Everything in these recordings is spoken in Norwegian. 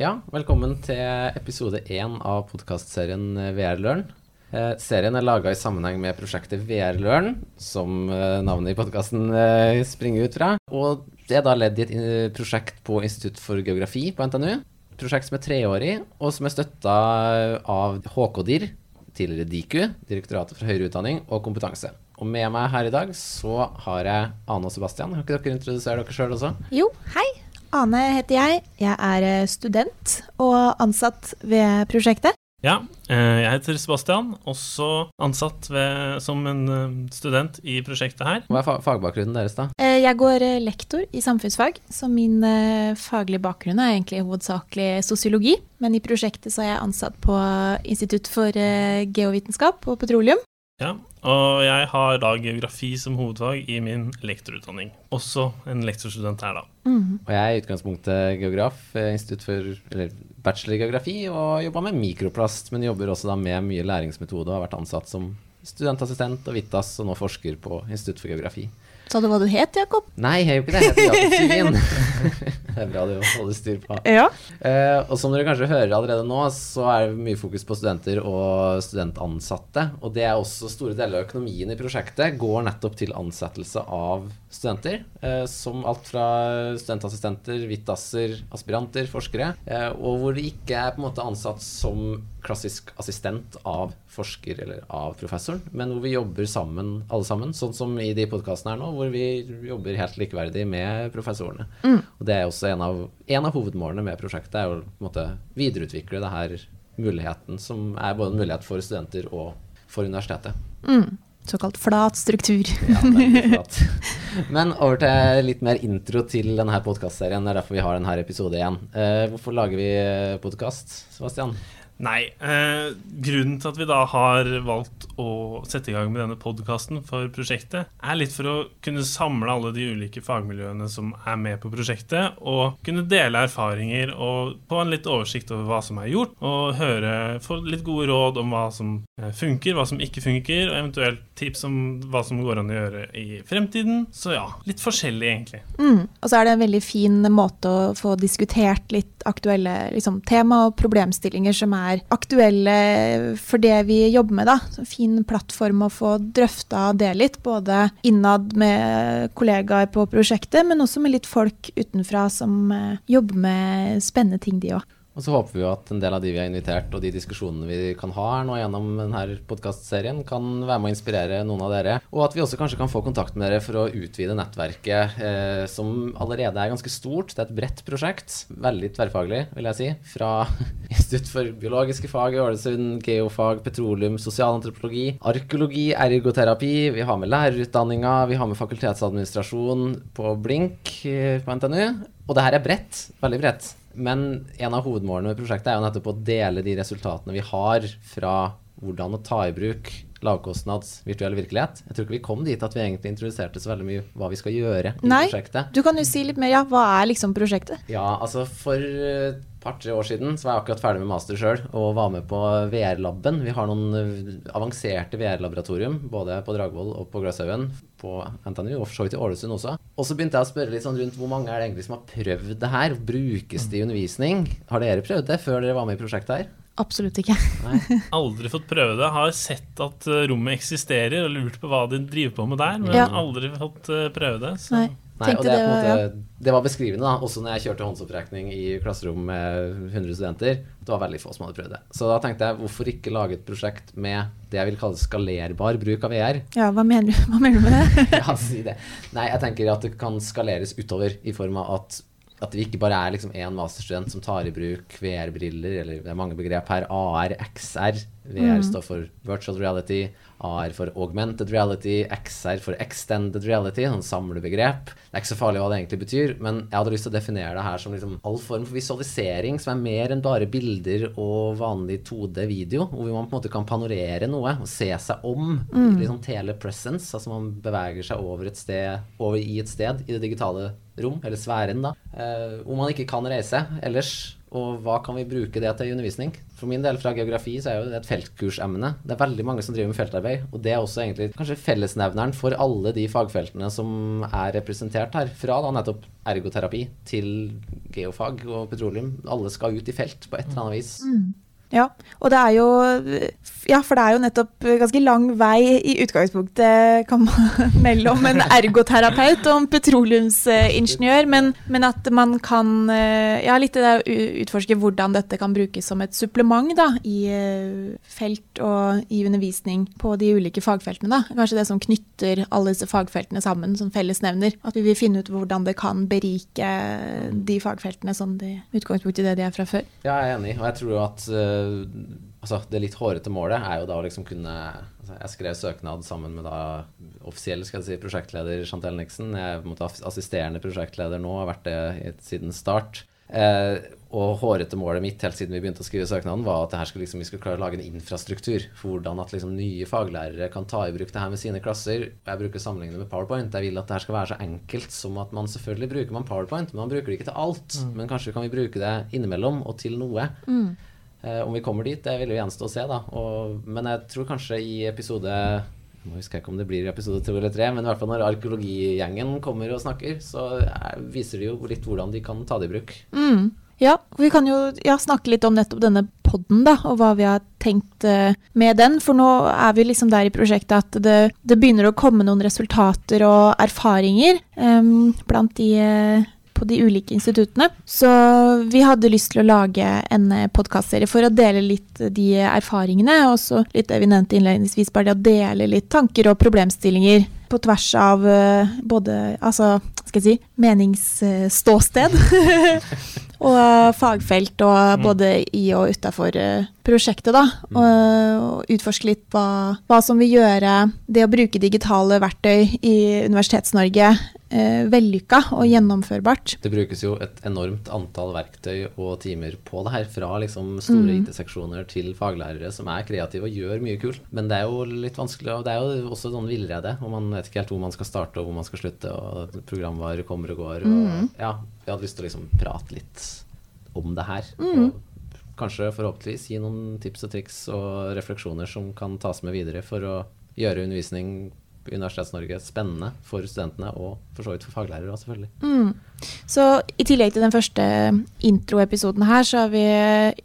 Ja, velkommen til episode én av podkastserien VR-Løren. Eh, serien er laga i sammenheng med prosjektet VR-Løren, som eh, navnet i podkasten eh, springer ut fra. Og det er da ledd i et eh, prosjekt på Institutt for geografi på NTNU. Prosjekt som er treårig, og som er støtta av HK-DIR, tidligere DIKU, Direktoratet for høyere utdanning og kompetanse. Og med meg her i dag så har jeg Ane og Sebastian. Kan ikke dere introdusere dere sjøl også? Jo, hei. Ane heter jeg. Jeg er eh, student og ansatt ved prosjektet. Ja, eh, jeg heter Sebastian, også ansatt ved, som en eh, student i prosjektet her. Hva er fagbakgrunnen deres, da? Eh, Jeg går lektor i samfunnsfag, så min faglige bakgrunn er egentlig hovedsakelig sosiologi. Men i prosjektet så er jeg ansatt på Institutt for geovitenskap og petroleum. Ja, og jeg har da geografi som hovedfag i min lektorutdanning. Også en lektorstudent her, da. Og jeg er i utgangspunktet geograf, eh, institutt for eller bachelor i geografi, og jobba med mikroplast, men jobber også da med mye læringsmetode og har vært ansatt som studentassistent og Vitas, og nå forsker på Institutt for geografi. Sa du hva du het, Jakob? Nei, jeg gjør ikke det. Jeg heter Jakob Suvin. det er bra du holder styr på. Ja. Eh, og som dere kanskje hører allerede nå, så er det mye fokus på studenter og studentansatte. Og det er også store deler av økonomien i prosjektet går nettopp til ansettelse av studenter. Eh, som alt fra studentassistenter, vittasser, aspiranter, forskere. Eh, og hvor de ikke er på en måte ansatt som klassisk assistent av forsker eller av professoren, men hvor vi jobber sammen, alle sammen, sånn som i de podkastene her nå, hvor vi jobber helt likeverdig med professorene. Og det er også en av, en av hovedmålene med prosjektet, er å på en måte videreutvikle det her muligheten, som er både en mulighet for studenter og for universitetet. Mm. Såkalt flat struktur. Ja, flat. flott. Men over til litt mer intro til denne podkastserien. Det er derfor vi har denne episode igjen. Eh, hvorfor lager vi podkast, Sebastian? Nei, eh, grunnen til at vi da har valgt å sette i gang med denne podkasten for prosjektet, er litt for å kunne samle alle de ulike fagmiljøene som er med på prosjektet, og kunne dele erfaringer og få en litt oversikt over hva som er gjort, og høre, få litt gode råd om hva som eh, funker, hva som ikke funker, og eventuelt tips om hva som går an å gjøre i fremtiden. Så ja, litt forskjellig egentlig. Mm. Og så er det en veldig fin måte å få diskutert litt aktuelle liksom, tema og problemstillinger som er aktuelle for det vi jobber med. da. Fin plattform å få drøfta det litt, både innad med kollegaer på prosjektet, men også med litt folk utenfra som eh, jobber med spennende ting, de òg. Og så håper vi jo at en del av de vi har invitert, og de diskusjonene vi kan ha her nå gjennom denne podkastserien, kan være med å inspirere noen av dere. Og at vi også kanskje kan få kontakt med dere for å utvide nettverket, eh, som allerede er ganske stort. Det er et bredt prosjekt. Veldig tverrfaglig, vil jeg si. Fra Institutt for biologiske fag i Ålesund, geofag, petroleum, sosialantropologi, arkeologi, ergoterapi. Vi har med lærerutdanninga, vi har med fakultetsadministrasjon på Blink eh, på NTNU. Og det her er bredt. Veldig bredt. Men en av hovedmålene med prosjektet er jo nettopp å dele de resultatene vi har fra hvordan å ta i bruk lavkostnads virtuell virkelighet. Jeg tror ikke vi kom dit at vi egentlig introduserte så veldig mye hva vi skal gjøre i Nei. prosjektet. Du kan jo si litt mer, ja. Hva er liksom prosjektet? Ja, altså for et par-tre år siden så var jeg akkurat ferdig med master sjøl og var med på VR-laben. Vi har noen eh, avanserte VR-laboratorium både på Dragvoll og på Gløshaugen på NTNU, og for så vidt i Ålesund også. Og så begynte jeg å spørre litt sånn rundt hvor mange er det egentlig som har prøvd det her? Brukes det i undervisning? Har dere prøvd det før dere var med i prosjektet her? Absolutt ikke. Nei? Aldri fått prøve det. Har sett at eh, rommet eksisterer og lurt på hva de driver på med der, men Ja. aldri fått eh, prøve det. Så. Nei. Nei, og det, det, på ja. det var beskrivende, da. Også når jeg kjørte håndsopprekning i klasserom med 100 studenter. Det var veldig få som hadde prøvd det. Så da tenkte jeg, hvorfor ikke lage et prosjekt med det jeg vil kalle skalerbar bruk av VR? Ja, hva mener, du, hva mener du med det? ja, si det. Nei, jeg tenker at det kan skaleres utover i form av at at vi ikke bare er liksom én masterstudent som tar i bruk VR-briller, eller det er mange begrep her, AR, XR. VR står for virtual reality, AR for augmented reality, XR for extended reality, sånn samlebegrep. Det er ikke så farlig hva det egentlig betyr, men jeg hadde lyst til å definere det her som liksom all form for visualisering som er mer enn bare bilder og vanlig 2D-video, hvor man på en måte kan panorere noe og se seg om. Litt sånn telepresence, altså man beveger seg over et sted, over i et sted i det digitale rom, eller sfæren, da, om hvor man ikke kan reise ellers. Og hva kan vi bruke det til i undervisning? For min del fra geografi så er jo det et feltkursemne. Det er veldig mange som driver med feltarbeid. Og det er også egentlig kanskje fellesnevneren for alle de fagfeltene som er representert her. Fra da nettopp ergoterapi til geofag og petroleum. Alle skal ut i felt på et eller annet vis. Mm. Ja, og det er jo Ja, for det er jo nettopp ganske lang vei i utgangspunktet man, mellom en ergoterapeut og en petroleumsingeniør, men, men, at man kan Ja, litt det utforske hvordan dette kan brukes som et supplement da, i eh, felt og i undervisning på de ulike fagfeltene. da. Kanskje det som knytter alle disse fagfeltene sammen som fellesnevner. At vi vil finne ut hvordan det kan berike de fagfeltene sånn de utgangspunkt i det de er fra før. Ja, jeg er enig, og jeg tror at uh, altså, det litt hårete målet er jo da å liksom kunne altså, Jeg skrev søknad sammen med da offisiell skal jeg si, prosjektleder Chantel Nixon. Jeg er på en måte assisterende prosjektleder nå, har vært det siden start. Eh, og hårete målet mitt helt siden vi begynte å skrive søknaden, var at skulle, liksom, vi skulle klare å lage en infrastruktur for hvordan at liksom, nye faglærere kan ta i bruk det her med sine klasser. Jeg bruker sammenlignet med PowerPoint. Jeg vil at det her skal være så enkelt som at man selvfølgelig bruker man PowerPoint, men man bruker det ikke til alt. Mm. Men kanskje kan vi bruke det innimellom og til noe. Mm. Eh, om vi kommer dit, det vil jo gjenstå å se, da. Og, men jeg tror kanskje i episode jeg husker ikke om det blir episode to eller tre, men i hvert fall når arkeologigjengen kommer og snakker, så viser de jo litt hvordan de kan ta det i bruk. Mm. Ja, vi kan jo ja, snakke litt om nettopp denne podden, da, og hva vi har tenkt uh, med den. For nå er vi liksom der i prosjektet at det, det begynner å komme noen resultater og erfaringer um, blant de uh, på de ulike instituttene. Så vi hadde lyst til å lage en eh, podkastserie for å dele litt de erfaringene, og så litt det vi nevnte innledningsvis, bare det å dele litt tanker og problemstillinger på tvers av uh, både altså, skal jeg si, meningsståsted og fagfelt, og mm. både i og utafor prosjektet, da. Mm. Og, og utforske litt hva, hva, som vil gjøre det å bruke digitale verktøy i Universitets-Norge eh, vellykka og gjennomførbart. Det brukes jo et enormt antall verktøy og timer på det her. Fra liksom store mm. IT-seksjoner til faglærere som er kreative og gjør mye kult. Men det er jo litt vanskelig, og det er jo også sånn villrede. Og man vet ikke helt hvor man skal starte og hvor man skal slutte, og programvarer kommer og går. Og, mm. ja, vi hadde lyst til å liksom prate litt om det her. Mm. Og kanskje forhåpentligvis gi noen tips og triks og refleksjoner som kan tas med videre for å gjøre undervisning i Universitets-Norge spennende for studentene og for så vidt for faglærere òg, selvfølgelig. Mm. Så i tillegg til den første introepisoden her, så har vi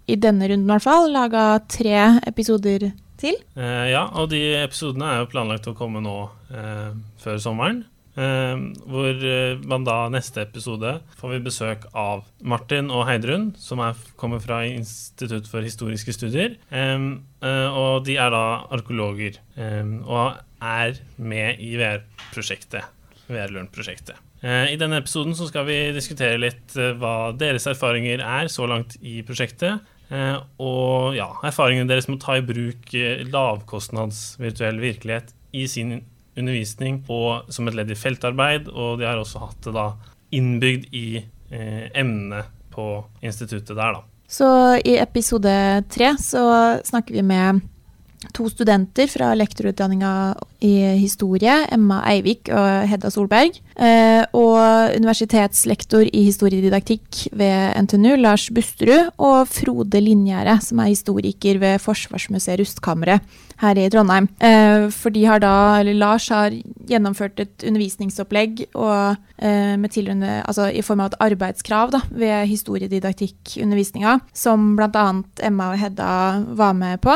i denne runden i hvert fall laga tre episoder til. Eh, ja, og de episodene er jo planlagt å komme nå eh, før sommeren. Eh, hvor eh, man da neste episode får vi besøk av Martin og Heidrun, som er, kommer fra Institutt for historiske studier. Eh, eh, og de er da arkeologer. og er med i VR-prosjektet. VR-Learn-prosjektet. Eh, I denne episoden så skal vi diskutere litt hva deres erfaringer er så langt i prosjektet. Og ja, erfaringene deres med å ta i bruk lavkostnads virtuell virkelighet i sin undervisning og som et ledd i feltarbeid. Og de har også hatt det da innbygd i eh, emnene på instituttet der, da. Så i episode tre så snakker vi med to studenter fra lektorutdanninga i historie, Emma Eivik og Hedda Solberg. Eh, og universitetslektor i historiedidaktikk ved NTNU, Lars Busterud. Og Frode Linjære, som er historiker ved Forsvarsmuseet Rustkammeret her i Trondheim. Eh, for de har da, eller Lars har gjennomført et undervisningsopplegg og, eh, med altså i form av et arbeidskrav da, ved historiedidaktikkundervisninga, som bl.a. Emma og Hedda var med på.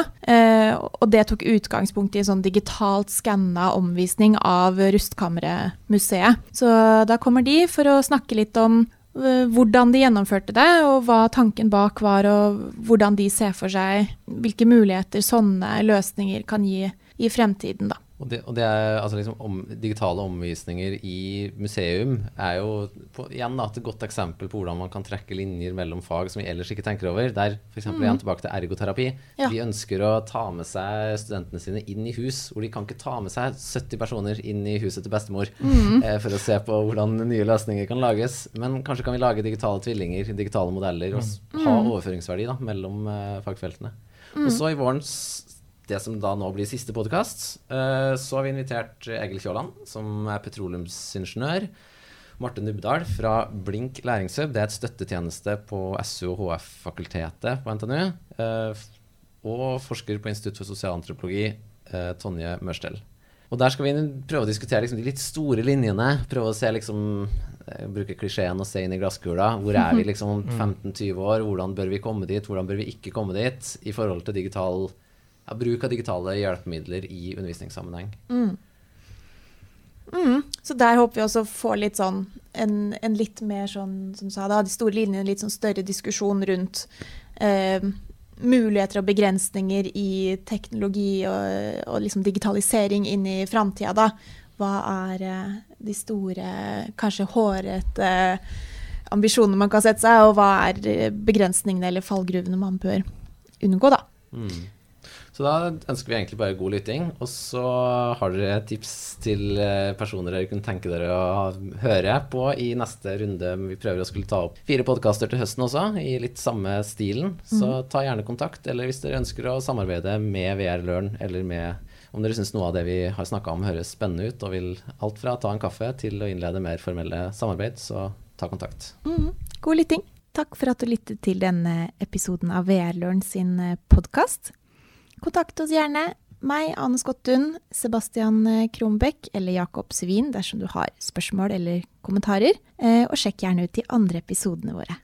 Og det tok utgangspunkt i en sånn digitalt skanna omvisning av Rustkammeret-museet. Så da kommer de for å snakke litt om Eh, hvordan de gjennomførte det, og hva tanken bak var, og hvordan de ser for seg hvilke muligheter sånne løsninger kan gi i fremtiden. da. Og, det, og det er, altså liksom om, Digitale omvisninger i museum er jo på, igjen da, et godt eksempel på hvordan man kan trekke linjer mellom fag som vi ellers ikke tenker over. Der f.eks. Mm. igjen tilbake til ergoterapi. Ja. De ønsker å ta med seg studentene sine inn i hus, hvor de kan ikke ta med seg 70 personer inn i huset til bestemor mm. eh, for å se på hvordan nye løsninger kan lages. Men kanskje kan vi lage digitale tvillinger, digitale modeller, og mm. ha overføringsverdi da, mellom eh, fagfeltene. Mm. Og så i vårens det som da nå blir siste podkast, eh, så har vi invitert Egil Kjåland, som er petroleumsingeniør. Marte Nubdal fra Blink læringshub. Det er et støttetjeneste på SU og HF-fakultetet på NTNU. Eh, og forsker på Institutt for sosialantropologi, eh, Tonje Mørstel. Og der skal vi prøve å diskutere liksom, de litt store linjene. Prøve å se liksom Bruke klisjeen og se inn i glasskula. Hvor er vi liksom om 15-20 mm. år? Hvordan bør vi komme dit? Hvordan bør vi ikke komme dit? I forhold til digital, ja, bruk av digitale hjelpemidler i undervisningssammenheng. Mm. Mm. Så der håper vi også å få litt sånn en, en litt mer sånn, som sa da, de store linjene, litt sånn større diskusjon rundt eh, muligheter og begrensninger i teknologi og, og liksom digitalisering inn i framtida, Hva er eh, de store, kanskje hårete ambisjonene man kan sette seg, og hva er begrensningene eller fallgruvene man bør unngå, da. Mm. Så da ønsker vi egentlig bare god lytting. Og så har dere tips til eh, personer dere kunne tenke dere å høre på i neste runde. Vi prøver å skulle ta opp fire podkaster til høsten også, i litt samme stilen. Så mhm. ta gjerne kontakt. Eller hvis dere ønsker å samarbeide med VR Learn, eller med om dere syns noe av det vi har snakka om høres spennende ut, og vil alt fra ta en kaffe til å innlede mer formelle samarbeid, så ta kontakt. Mm. God lytting. Takk for at du lyttet til denne episoden av VR Learn sin eh, podkast. Kontakt oss gjerne. Meg, Ane Skottun, Sebastian Kronbekk eller Jakob Svin dersom du har spørsmål eller kommentarer. Eh, og sjekk gjerne ut de andre episodene våre.